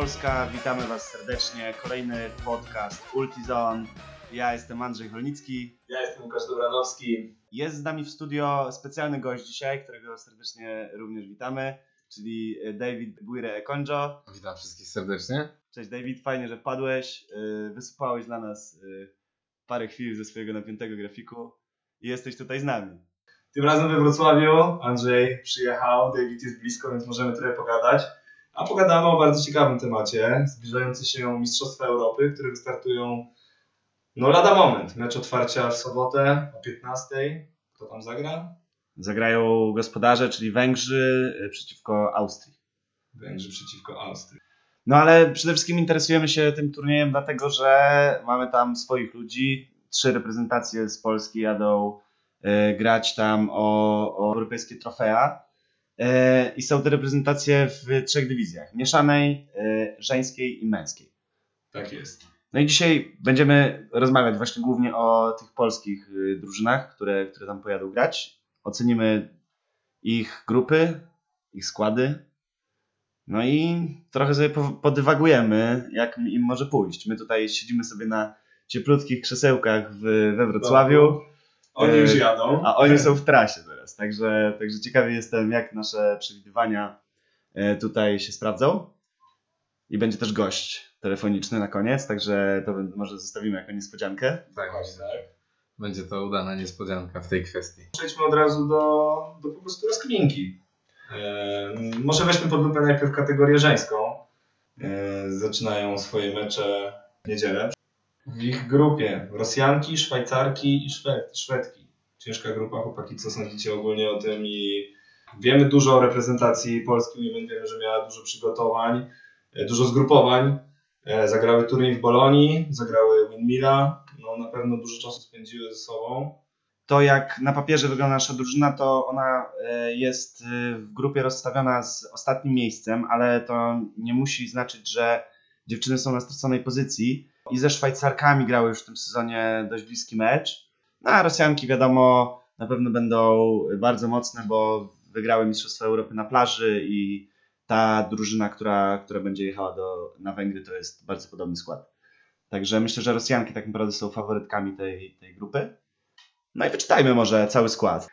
Polska, witamy Was serdecznie. Kolejny podcast Ultizone. Ja jestem Andrzej Holnicki. Ja jestem Łukasz Dobranowski. Jest z nami w studio specjalny gość dzisiaj, którego serdecznie również witamy, czyli David Bujre Ekonjo. Witam wszystkich serdecznie. Cześć David, fajnie, że wpadłeś. Yy, Wysupałeś dla nas yy, parę chwil ze swojego napiętego grafiku i jesteś tutaj z nami. Tym razem we Wrocławiu Andrzej przyjechał, David jest blisko, więc możemy trochę pogadać. A pogadamy o bardzo ciekawym temacie, zbliżające się Mistrzostwa Europy, które wystartują no lada moment. Mecz otwarcia w sobotę o 15. Kto tam zagra? Zagrają gospodarze, czyli Węgrzy yy, przeciwko Austrii. Węgrzy przeciwko Austrii. No ale przede wszystkim interesujemy się tym turniejem, dlatego że mamy tam swoich ludzi. Trzy reprezentacje z Polski jadą e, grać tam o, o europejskie trofea. E, I są te reprezentacje w trzech dywizjach: mieszanej, e, żeńskiej i męskiej. Tak jest. No i dzisiaj będziemy rozmawiać właśnie głównie o tych polskich y, drużynach, które, które tam pojadą grać. Ocenimy ich grupy, ich składy. No i trochę sobie po- podywagujemy, jak im może pójść. My tutaj siedzimy sobie na cieplutkich krzesełkach w, we Wrocławiu, Oni E, już jadą. a oni są w trasie teraz. Także, także ciekawy jestem, jak nasze przewidywania e, tutaj się sprawdzą. I będzie też gość telefoniczny na koniec, także to może zostawimy jako niespodziankę. Tak, myślę, że będzie to udana niespodzianka w tej kwestii. Przejdźmy od razu do, do po prostu rozkminki. E, może weźmy pod lupę najpierw kategorię żeńską. E, zaczynają swoje mecze w niedzielę. W ich grupie Rosjanki, Szwajcarki i Szwed, Szwedki. Ciężka grupa, chłopaki, co sądzicie ogólnie o tym i wiemy dużo o reprezentacji Polski, wiemy, że miała dużo przygotowań, e, dużo zgrupowań. E, Zagrały turniej w Bolonii, zagrały Windmilla, no na pewno dużo czasu spędziły ze sobą. To jak na papierze wygląda nasza drużyna, to ona e, jest w grupie rozstawiona z ostatnim miejscem, ale to nie musi znaczyć, że dziewczyny są na straconej pozycji. I ze Szwajcarkami grały już w tym sezonie dość bliski mecz. No a Rosjanki wiadomo na pewno będą bardzo mocne, bo wygrały Mistrzostwa Europy na plaży i ta drużyna, która, która będzie jechała do, na Węgry, to jest bardzo podobny skład. Także myślę, że Rosjanki tak naprawdę są faworytkami tej, tej grupy. No i wyczytajmy może cały skład.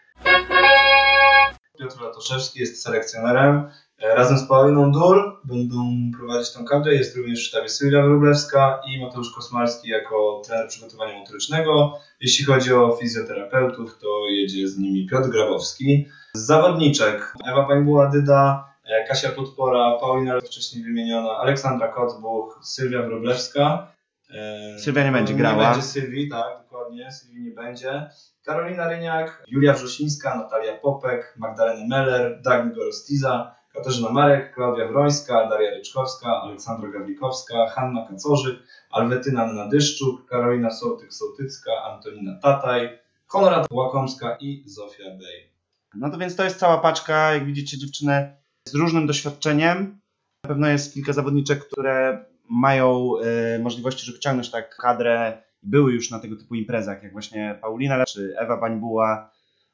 Piotr Latoszewski jest selekcjonerem. E, Razem z Pauliną Dul będą prowadzić tą kadrę. Jest również w sztabie Sylwia Wróblewska i Mateusz Kosmalski jako trener przygotowania motorycznego. Jeśli chodzi o fizjoterapeutów, to jedzie z nimi Piotr Grabowski. Z zawodniczek Ewa Pańbuła-Dyda, e, Kasia Podpora, Paulina wcześniej wymieniona, Aleksandra Kotbuch, Sylwia Wróblewska. E, Sylwia nie będzie Nie grała. będzie Sylwii, tak, dokładnie. Sylwii nie będzie. Karolina Ryniak, Julia Wrzosińska, Natalia Popek, Magdalena Meller, Dagny Gorostiza, Katarzyna Marek, Klaudia Wrońska, Daria Ryczkowska, Aleksandra Gawlikowska, Hanna Kacorzyk, Alwetyna Nadyszczuk, Karolina Sołtyk-Sołtycka, Antonina Tataj, Konrad Łakomska i Zofia Bej. No to więc to jest cała paczka, jak widzicie, dziewczyny z różnym doświadczeniem. Na pewno jest kilka zawodniczek, które mają e, możliwości, żeby ciągnąć tak kadrę. Były już na tego typu imprezach, jak właśnie Paulina czy Ewa Bańbuła,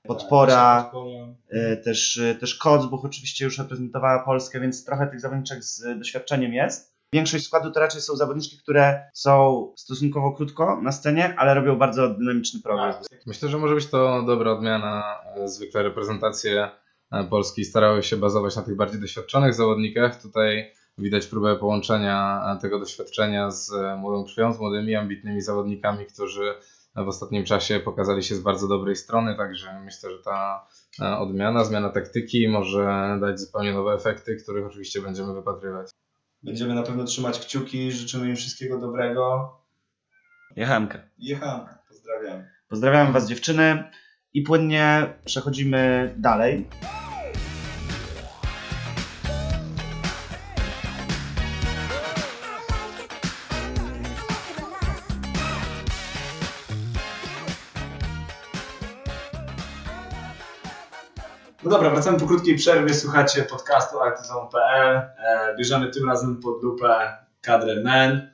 Podpora, e, też, e, też Kocbuch oczywiście już reprezentowała Polskę, więc trochę tych zawodniczek z doświadczeniem jest. Większość składu to raczej są zawodniczki, które są stosunkowo krótko na scenie, ale robią bardzo dynamiczny progres. Tak, Myślę, że może być to dobra odmiana. E, Zwykle reprezentacje e, Polski starały się bazować na tych bardziej doświadczonych zawodnikach. Tutaj widać próbę połączenia e, tego doświadczenia z młodą krwią, z młodymi, ambitnymi zawodnikami, którzy w ostatnim czasie pokazali się z bardzo dobrej strony, także myślę, że ta e, odmiana, zmiana taktyki może dać zupełnie nowe efekty, których oczywiście będziemy wypatrywać. Będziemy na pewno trzymać kciuki, życzymy im wszystkiego dobrego. Jechanka. Jechamy, pozdrawiam. Pozdrawiam Was dziewczyny i płynnie przechodzimy dalej. No dobra, wracamy po krótkiej przerwie. Słuchacie podcastu artyzon.pl. E, bierzemy tym razem pod lupę kadrę men.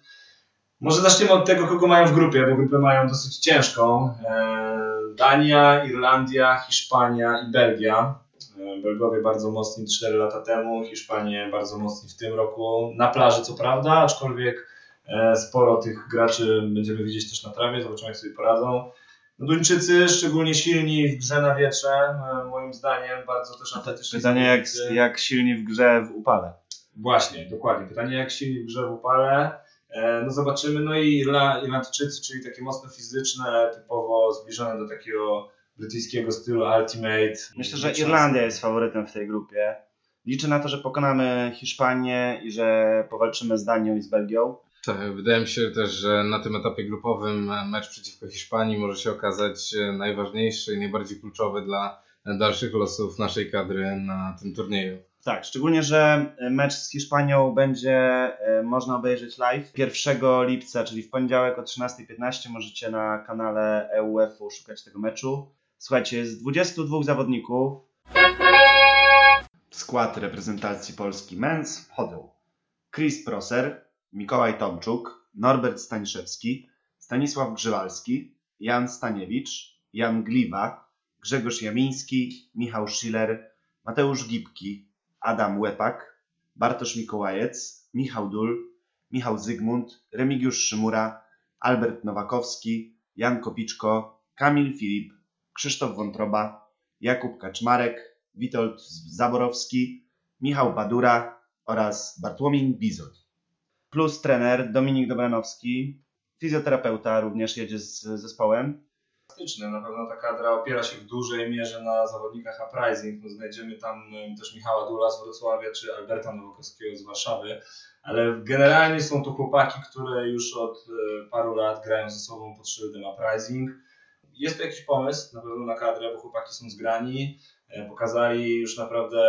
Może zaczniemy od tego, kogo mają w grupie, bo grupę mają dosyć ciężką. E, Dania, Irlandia, Hiszpania i Belgia. E, Belgowie bardzo mocni 4 lata temu, Hiszpanie bardzo mocni w tym roku. Na plaży co prawda, aczkolwiek sporo tych graczy będziemy widzieć też na trawie, zobaczymy jak sobie poradzą. Duńczycy szczególnie silni w grze na wietrze, e, moim zdaniem bardzo też atletyczni. Pytanie jak, jak silni w grze w upale. Właśnie, dokładnie. Pytanie jak silni w grze w upale. E, No zobaczymy. No i Irla- Irlandczycy, czyli takie mocno fizyczne, typowo zbliżone do takiego brytyjskiego stylu Ultimate. Myślę, że. Irlandia jest faworytem w tej grupie. Liczę na to, że pokonamy Hiszpanię i że powalczymy z Danią i z Belgią. Tak, wydaje mi się też, że na tym etapie grupowym mecz przeciwko Hiszpanii może się okazać e, najważniejszy i najbardziej kluczowy dla dalszych losów naszej kadry na tym turnieju. Tak, szczególnie, że mecz z Hiszpanią będzie e, można obejrzeć live 1 lipca, czyli w poniedziałek o 13.15 możecie na kanale EUF-u szukać tego meczu. Słuchajcie, jest 22 zawodników. W skład reprezentacji Polski Men's wchodzą Chris Proser, Mikołaj Tomczuk, Norbert Staniszewski, Stanisław Grzywalski, Jan Staniewicz, Jan Gliwa, Grzegorz Jamiński, Michał Schiller, Mateusz Gipki, Adam Łepak, Bartosz Mikołajec, Michał Dul, Michał Zygmunt, Remigiusz Szymura, Albert Nowakowski, Jan Kopiczko, Kamil Filip, Krzysztof Wątroba, Jakub Kaczmarek, Witold Zaborowski, Michał Badura oraz Bartłomiej Bizot. Plus trener Dominik Dobranowski, fizjoterapeuta również jedzie z zespołem. fantastyczne. Na pewno ta kadra opiera się w dużej mierze na zawodnikach Uprising. No, znajdziemy tam też Michała Dula z Wrocławia czy Alberta Nowakowskiego z Warszawy, ale generalnie są to chłopaki, które już od e, paru lat grają ze sobą pod szyldem Uprising. Jest to jakiś pomysł na pewno na kadrę, bo chłopaki są zgrani. E, Pokazali już naprawdę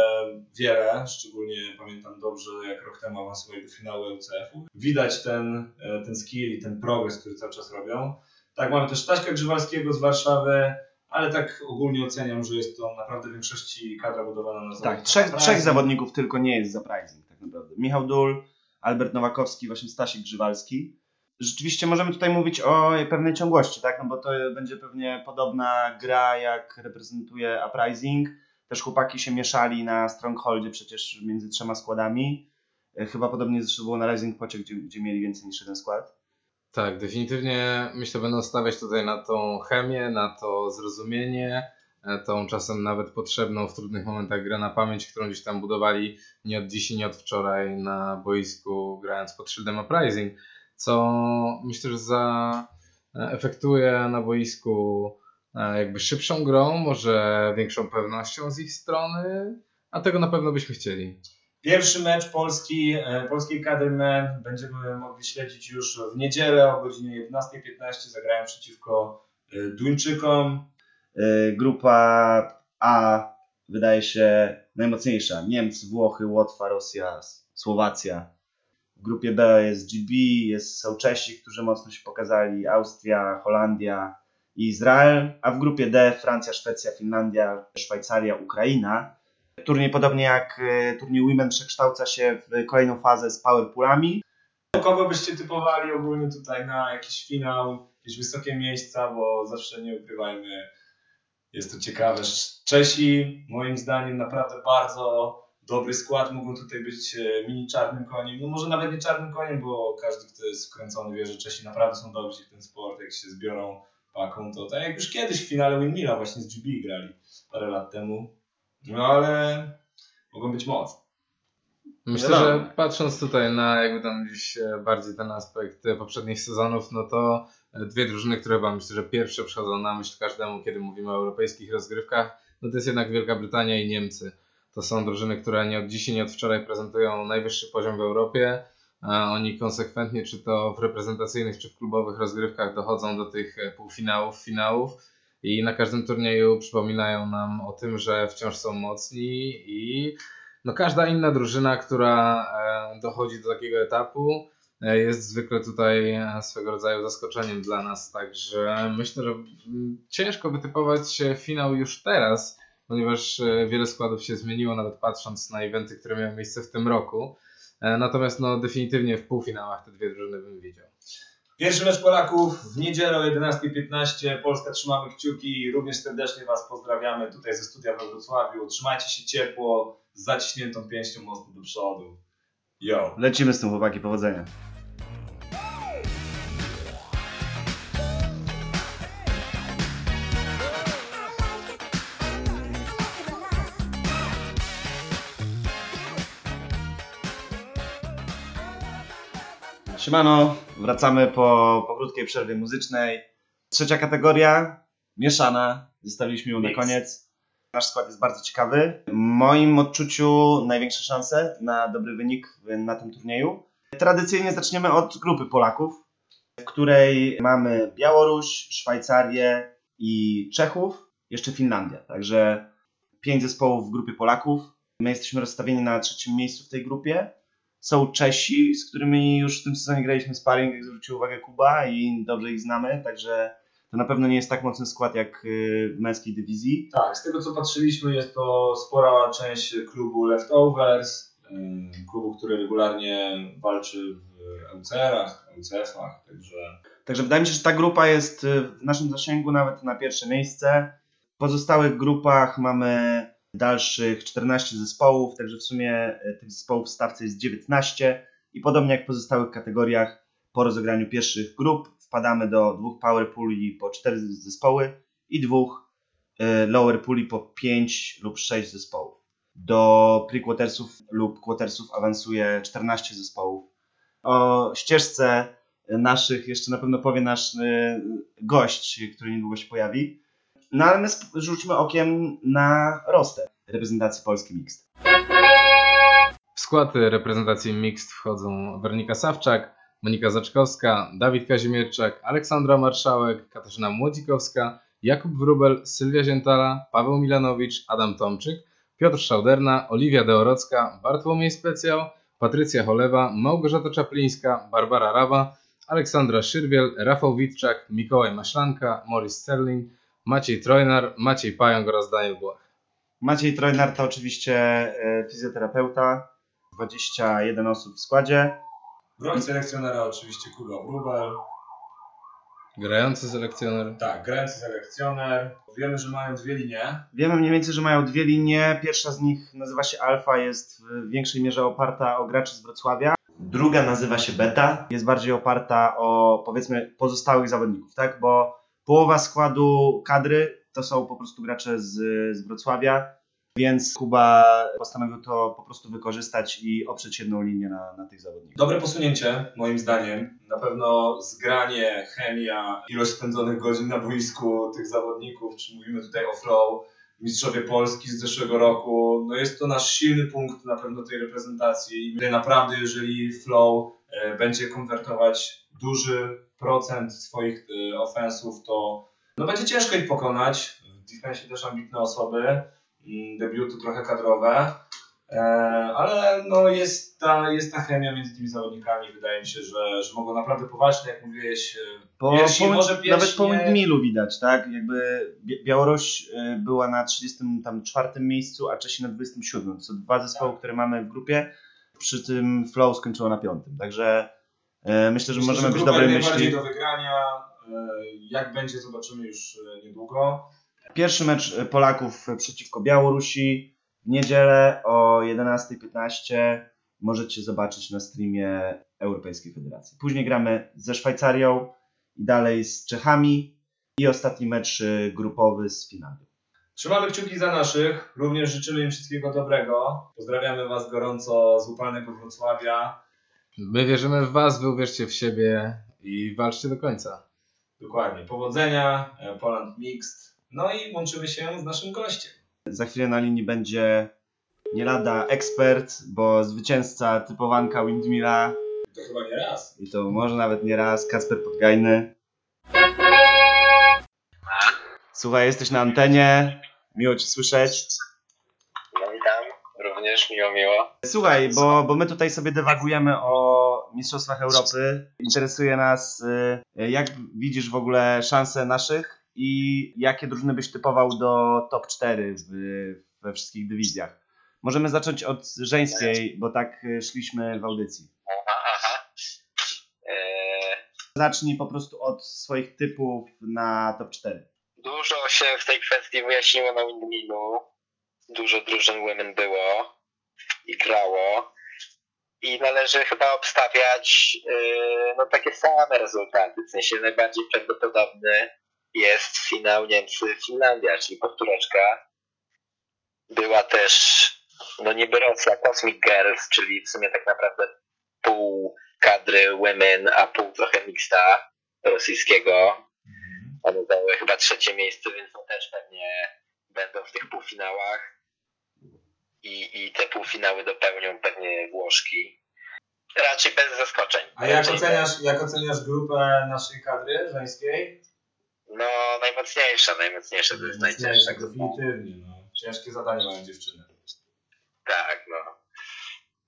wiele, szczególnie pamiętam dobrze, jak rok temu awansowali do finału LCF-u. Widać ten, e, ten skill i ten progres, który cały czas robią. Tak, mamy też Staśka Grzywalskiego z Warszawy, ale tak ogólnie oceniam, że jest to naprawdę w większości kadra budowana na Tak, trzech, trzech zawodników tylko nie jest za pricing tak naprawdę. Michał Dul, Albert Nowakowski, właśnie Stasiek Grzywalski. Rzeczywiście możemy tutaj mówić o pewnej ciągłości, tak? No bo to będzie pewnie podobna gra, jak reprezentuje Uprising. Też chłopaki się mieszali na Strongholdzie przecież między trzema składami. E, Chyba podobnie zresztą było na Rising Pocie, gdzie, gdzie mieli więcej niż jeden skład. Tak, definitywnie myślę, będą stawiać tutaj na tą chemię, na to zrozumienie, e, tą czasem nawet potrzebną w trudnych momentach grę na pamięć, którą gdzieś tam budowali nie od dziś i nie od wczoraj na boisku, grając pod szyldem Uprising, co myślę, że zaefektuje na boisku e, jakby szybszą grą, może większą pewnością z ich strony, a tego na pewno byśmy chcieli. Pierwszy mecz Polski, e, polskiej kadry men będziemy mogli śledzić już w niedzielę o godzinie 11.15. Zagrają przeciwko e, Duńczykom. E, Grupa A wydaje się najmocniejsza. Niemcy, Włochy, Łotwa, Rosja, Słowacja. W grupie B jest GB, jest, są Czesi, którzy mocno się pokazali, Austria, Holandia i Izrael, a w grupie D Francja, Szwecja, Finlandia, Szwajcaria, Ukraina. Turniej podobnie jak e, turniej Women przekształca się w kolejną fazę z powerpoolami. Kogo byście typowali ogólnie tutaj na jakiś finał, jakieś wysokie miejsca, bo zawsze nie ukrywajmy, jest to ciekawe. Czesi, moim zdaniem, naprawdę bardzo dobry skład. Mogą tutaj być e, mini czarnym koniem. No może nawet nie czarnym koniem, bo każdy, kto jest wkręcony, wie, że Czesi naprawdę są dobrzy w ten sport. Jak się zbiorą paką, to tak jak już kiedyś w finale Windmilla właśnie z GB grali parę lat temu. No ale mogą być mocni. Myślę, że patrząc tutaj na jakby tam gdzieś e, bardziej ten aspekt e, poprzednich sezonów, no to dwie drużyny, które chyba myślę, że pierwsze przychodzą na myśl każdemu, kiedy mówimy o europejskich rozgrywkach, no to jest jednak Wielka Brytania i Niemcy. To są drużyny, które nie od dziś i nie od wczoraj prezentują najwyższy poziom w Europie. Oni konsekwentnie, czy to w reprezentacyjnych, czy w klubowych rozgrywkach dochodzą do tych e, półfinałów, finałów i na każdym turnieju przypominają nam o tym, że wciąż są mocni i no każda inna drużyna, która e, dochodzi do takiego etapu, e, jest zwykle tutaj swego rodzaju zaskoczeniem dla nas. Także myślę, że mm, ciężko wytypować finał już teraz, ponieważ e, wiele składów się zmieniło, nawet patrząc na eventy, które miały miejsce w tym roku. E, Natomiast no, definitywnie w półfinałach te dwie drużyny bym widział. Pierwszy mecz Polaków w niedzielę o 11.15. Polska trzymamy kciuki. Również serdecznie Was pozdrawiamy tutaj ze studia we Wrocławiu. Trzymajcie się ciepło, z zaciśniętą pięścią mocno do przodu. Yo! Lecimy z tym chłopaki, powodzenia. Siemano, wracamy po, po krótkiej przerwie muzycznej. Trzecia kategoria, mieszana, zostawiliśmy ją na koniec. Nasz skład jest bardzo ciekawy. W moim odczuciu największe szanse na dobry wynik na tym turnieju. Tradycyjnie zaczniemy od grupy Polaków, w której mamy Białoruś, Szwajcarię i Czechów, jeszcze Finlandia. Także pięć zespołów w grupie Polaków. My jesteśmy rozstawieni na trzecim miejscu w tej grupie. Są Czesi, z którymi już w tym sezonie graliśmy sparring, jak zwrócił uwagę Kuba i dobrze ich znamy, także to na pewno nie jest tak mocny skład jak y, w męskiej dywizji. Tak, z tego co patrzyliśmy, jest to spora część klubu Leftovers, ym, klubu, który regularnie walczy w LCR-ach, LCF-ach, także Także wydaje mi się, że ta grupa jest y, w naszym zasięgu nawet na pierwsze miejsce. W pozostałych grupach mamy dalszych 14 zespołów, także w sumie y, tych zespołów w stawce jest 19 i podobnie jak w pozostałych kategoriach po rozegraniu pierwszych grup wpadamy do dwóch power puli po 4 zespoły i dwóch y, lower puli po 5 lub 6 zespołów. Do pre-quartersów lub quartersów awansuje 14 zespołów. O ścieżce naszych jeszcze na pewno powie nasz gość, który niedługo się pojawi. No ale my rzućmy okiem na roster reprezentacji Polski Mixed. W skład reprezentacji Mixed wchodzą Wernika Sawczak, Monika Zaczkowska, Dawid Kazimierczak, Aleksandra Marszałek, Katarzyna Młodzikowska, Jakub Wróbel, Sylwia Ziętala, Paweł Milanowicz, Adam Tomczyk, Piotr Szauderna, Oliwia Deorocka, Bartłomiej Specjał, Patrycja Cholewa, Małgorzata Czaplińska, Barbara Rawa, Aleksandra Szyrwiel, Rafał Witczak, Mikołaj Maślanka, Morris Sterling, Maciej Trojnar, Maciej Pająk oraz Daniel Błach. Maciej Trojnar to oczywiście e, fizjoterapeuta, 21 osób w składzie. roli selekcjonera oczywiście Kuba Wróbel, Grający selekcjoner. tak, grający selekcjoner. Wiemy, że mają dwie linie. Wiemy mniej więcej, że mają dwie linie. Pierwsza z nich nazywa się Alfa, jest w większej mierze oparta o graczy z Wrocławia. Druga nazywa się Beta, jest bardziej oparta o powiedzmy pozostałych zawodników, tak? Bo połowa składu kadry to są po prostu gracze z, z Wrocławia, więc Kuba postanowił to po prostu wykorzystać i oprzeć jedną linię na, na tych zawodników. Dobre posunięcie, moim zdaniem. Na pewno zgranie, chemia, ilość spędzonych godzin na boisku tych zawodników, czy mówimy tutaj o flow, mistrzowie Polski z zeszłego roku. No jest to nasz silny punkt na pewno tej reprezentacji i naprawdę, jeżeli flow e, będzie konwertować duży procent swoich e, ofensów, to no będzie ciężko ich pokonać. W defensie też ambitne osoby, mm, debiuty trochę kadrowe. E, ale no jest, ta, jest ta chemia między tymi zawodnikami. Wydaje mi się, że, że mogą naprawdę tak jak mówiłeś. e, Po, Piersi, po, może Nawet piersi po nie- windmillu widać, tak? Jakby Bi- Białoruś y, była na 34 miejscu, a Czesi na 27. To są dwa zespoły, które mamy w grupie. Przy tym Flow skończyło na piątym. Także y, myślę, że Myślę, możemy być grupa dobrej myśli. do wygrania. E, Jak będzie, zobaczymy już e, niedługo. Pierwszy mecz Polaków przeciwko Białorusi w niedzielę o 11.15 możecie zobaczyć na streamie Europejskiej Federacji. Później gramy ze Szwajcarią i dalej z Czechami i ostatni mecz grupowy z Finlandią. Trzymamy kciuki za naszych. Również życzymy im wszystkiego dobrego. Pozdrawiamy Was gorąco z upalnego Wrocławia. My wierzymy w Was, Wy uwierzcie w siebie i walczcie do końca. Dokładnie. Powodzenia. e, Poland Mixed. No i łączymy się z naszym gościem. Za chwilę na linii będzie nie lada ekspert, bo zwycięzca typowanka Windmilla To chyba nie raz. i to może nawet nie raz, Kacper Podgajny. Słuchaj, jesteś na antenie, miło Cię słyszeć. Również miło, miło. Słuchaj, bo, bo my tutaj sobie dywagujemy o Mistrzostwach Europy. Interesuje nas, y, jak widzisz w ogóle szanse naszych i jakie drużyny byś typował do top 4 w, we wszystkich dywizjach. Możemy zacząć od żeńskiej, bo tak y, szliśmy w audycji. Aha, aha. Eee, Zacznij po prostu od swoich typów na top 4. Dużo się w tej kwestii wyjaśniło na Windmillu. Dużo drużyn women było i grało. I należy chyba obstawiać yy, no, takie same rezultaty. W sensie najbardziej prawdopodobny jest finał Niemcy-Finlandia, czyli powtóreczka. Była też no niby Rosja, Cosmic Girls, czyli w sumie tak naprawdę pół kadry women, a pół trochę mixta rosyjskiego. One zajęły chyba trzecie miejsce, więc no też pewnie będą w tych półfinałach. I, I te półfinały dopełnią pewnie Włoszki. Raczej bez zaskoczeń. A jak Raczej oceniasz, jak oceniasz grupę naszej kadry żeńskiej? No, najmocniejsza, najmocniejsza to jest najcięższa grupa. Definitywnie, no. Ciężkie zadanie mają dziewczyny. Tak, no.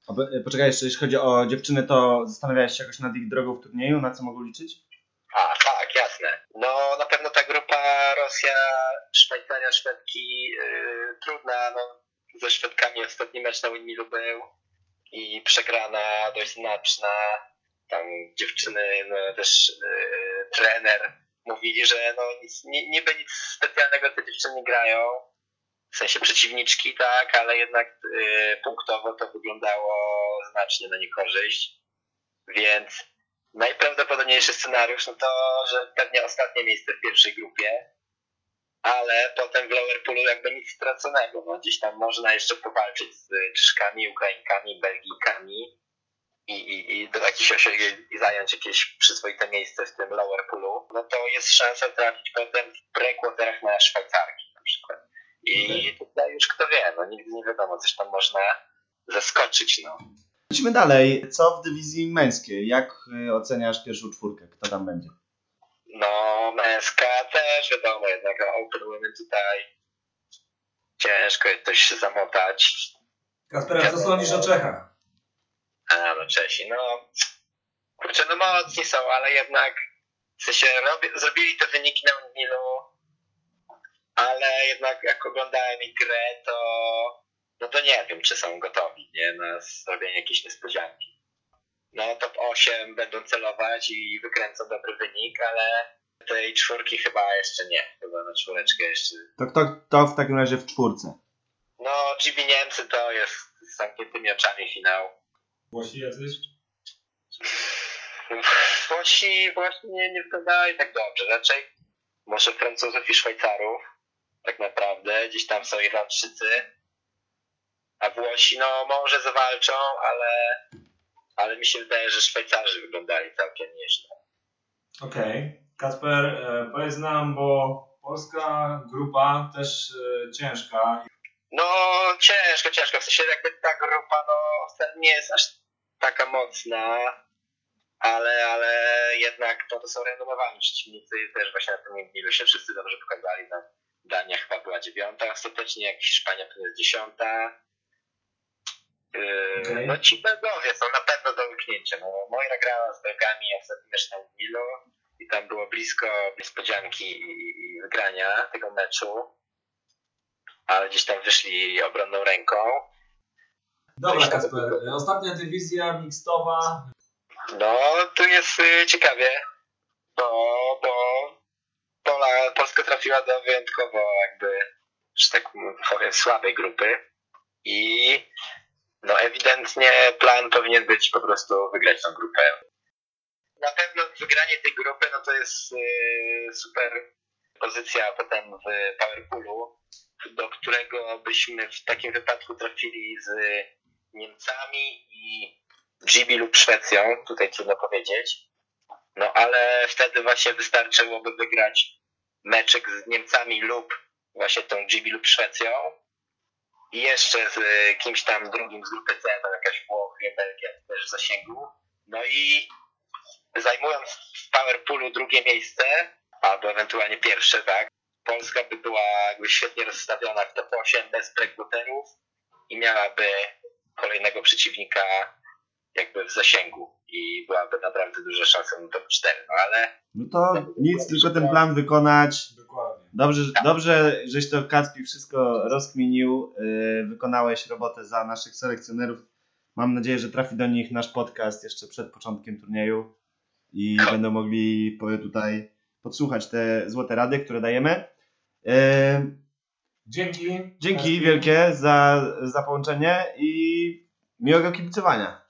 A po- Poczekaj jeszcze, jeśli chodzi o dziewczyny, to zastanawiałeś się jakoś nad ich drogą w turnieju, na co mogą liczyć? A, tak, jasne. No, na pewno ta grupa Rosja, Szwajcaria, Szwedki, yy, trudna, no, ze Szwedkami ostatni mecz na Windmillu był i przegrana dość znaczna. Tam dziewczyny, no, też yy, trener mówili, że no, nic, ni, niby nic specjalnego te dziewczyny grają, w sensie przeciwniczki, tak, ale jednak yy, punktowo to wyglądało znacznie na niekorzyść, więc najprawdopodobniejszy scenariusz, no to, że pewnie ostatnie miejsce w pierwszej grupie, ale potem w lower poolu jakby nic straconego, no gdzieś tam można jeszcze powalczyć z Czeszkami, Ukrainkami, Belgijkami i, i, i do jakichś osiągnięć i zająć jakieś przyzwoite miejsce w tym lower poolu, no to jest szansa trafić potem w pre-quarterach na Szwajcarki na przykład. I tutaj już kto wie, no nigdy nie wiadomo, coś tam można zaskoczyć, no. Lecimy dalej. Co w dywizji męskiej? Jak y, oceniasz pierwszą czwórkę? Kto tam będzie? No, męska też wiadomo, jednak Open Women tutaj ciężko jest coś się zamotać. Kasper, co sądzisz o Czechach? A, no Czesi, no kurczę, no mocni są, ale jednak w sensie robi, zrobili te wyniki na Windmillu, ale jednak jak oglądałem ich grę, to no to nie wiem, czy są gotowi, nie, na zrobienie jakiejś niespodzianki. No top 8 będą celować i wykręcą dobry wynik, ale tej czwórki chyba jeszcze nie, chyba na czwóreczkę jeszcze. To kto, kto w takim razie w czwórce? No GB Niemcy to jest z zamkniętymi oczami finał. Włosi jacyś? Włosi właśnie nie, nie wyglądają tak dobrze. Raczej może Francuzów i Szwajcarów, tak naprawdę. Gdzieś tam są Irlandczycy. A Włosi, no może zawalczą, ale, ale mi się wydaje, że Szwajcarzy wyglądali całkiem nieźle. Okej. Kasper, e, powiedz nam, bo polska grupa też e, ciężka. No ciężko, ciężko. W sensie jakby ta grupa no nie jest aż taka mocna, ale, ale jednak no, to są renomowani przeciwnicy i też właśnie na tym Windmillu się wszyscy dobrze pokazali. No, Dania chyba była dziewiąta ostatecznie, jak Hiszpania to jest dziesiąta. Okej. No ci Belgowie są na pewno do łyknięcia. No, Moira grała z Belgami ostatni mecz na Windmillu i tam było blisko niespodzianki i, i wygrania tego meczu ale gdzieś tam wyszli obronną ręką. Dobra, Kasper. e, Ostatnia dywizja mixtowa. No, tu jest y, ciekawie, bo, bo Pola, Polska trafiła do wyjątkowo jakby, że tak powiem, słabej grupy i no ewidentnie plan powinien być po prostu wygrać tą grupę. Na pewno wygranie tej grupy, no to jest y, super pozycja potem w Powerpoolu, do którego byśmy w takim wypadku trafili z Niemcami i GB lub Szwecją, tutaj trudno powiedzieć. No ale wtedy właśnie wystarczyłoby wygrać meczek z Niemcami lub właśnie tą GB lub Szwecją i jeszcze z y, kimś tam drugim z grupy C, tam jakaś Włochy, Belgia też w zasięgu. No i zajmując w Powerpoolu drugie miejsce, albo ewentualnie pierwsze, tak, Polska by była jakby świetnie rozstawiona w top 8 bez prekwoterów i miałaby kolejnego przeciwnika jakby w zasięgu i byłaby naprawdę duża szansa na top 4, no ale No to nic, tylko ten plan wykonać. Dobrze, dobrze żeś to Kacpi wszystko rozkminił. Yy, wykonałeś robotę za naszych selekcjonerów. Mam nadzieję, że trafi do nich nasz podcast jeszcze przed początkiem turnieju. i Ko- będą mogli tutaj podsłuchać te złote rady, które dajemy. E, Dzięki. Dzięki wielkie za, za połączenie i miłego kibicowania.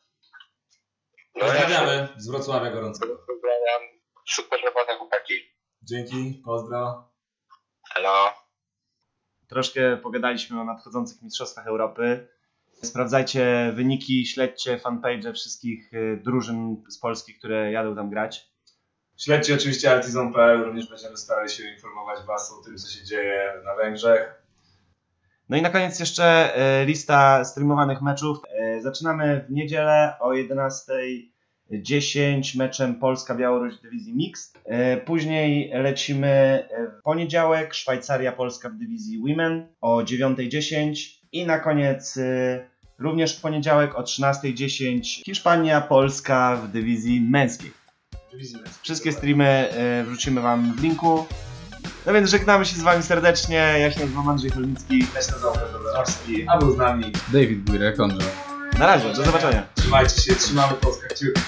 Pozdrawiamy z Wrocławia gorąco. pozdrawiam. Super robota, chłopaki. Dzięki, pozdro. Hello. Troszkę pogadaliśmy o nadchodzących Mistrzostwach Europy. Sprawdzajcie wyniki, śledźcie fanpage wszystkich y, drużyn z Polski, które jadą tam grać. Śledźcie oczywiście artizon.pl, również będziemy starali się informować Was o tym, co się dzieje na Węgrzech. No i na koniec jeszcze e, lista streamowanych meczów. E, Zaczynamy w niedzielę o 11.10 meczem Polska-Białoruś w dywizji Mixed. E, Później lecimy e, w poniedziałek Szwajcaria-Polska w dywizji Women o 9.10 i na koniec e, również w poniedziałek o 13.10 Hiszpania-Polska w dywizji męskiej. Wszystkie streamy wrzucimy Wam w linku. No więc żegnamy się z Wami serdecznie. Ja się nazywam Andrzej Cholnicki. Ja się nazywam Piotr a był z nami. David Bujrek, Ondrzej. Na razie, do zobaczenia. Trzymajcie się, trzymamy Polskę kciuki.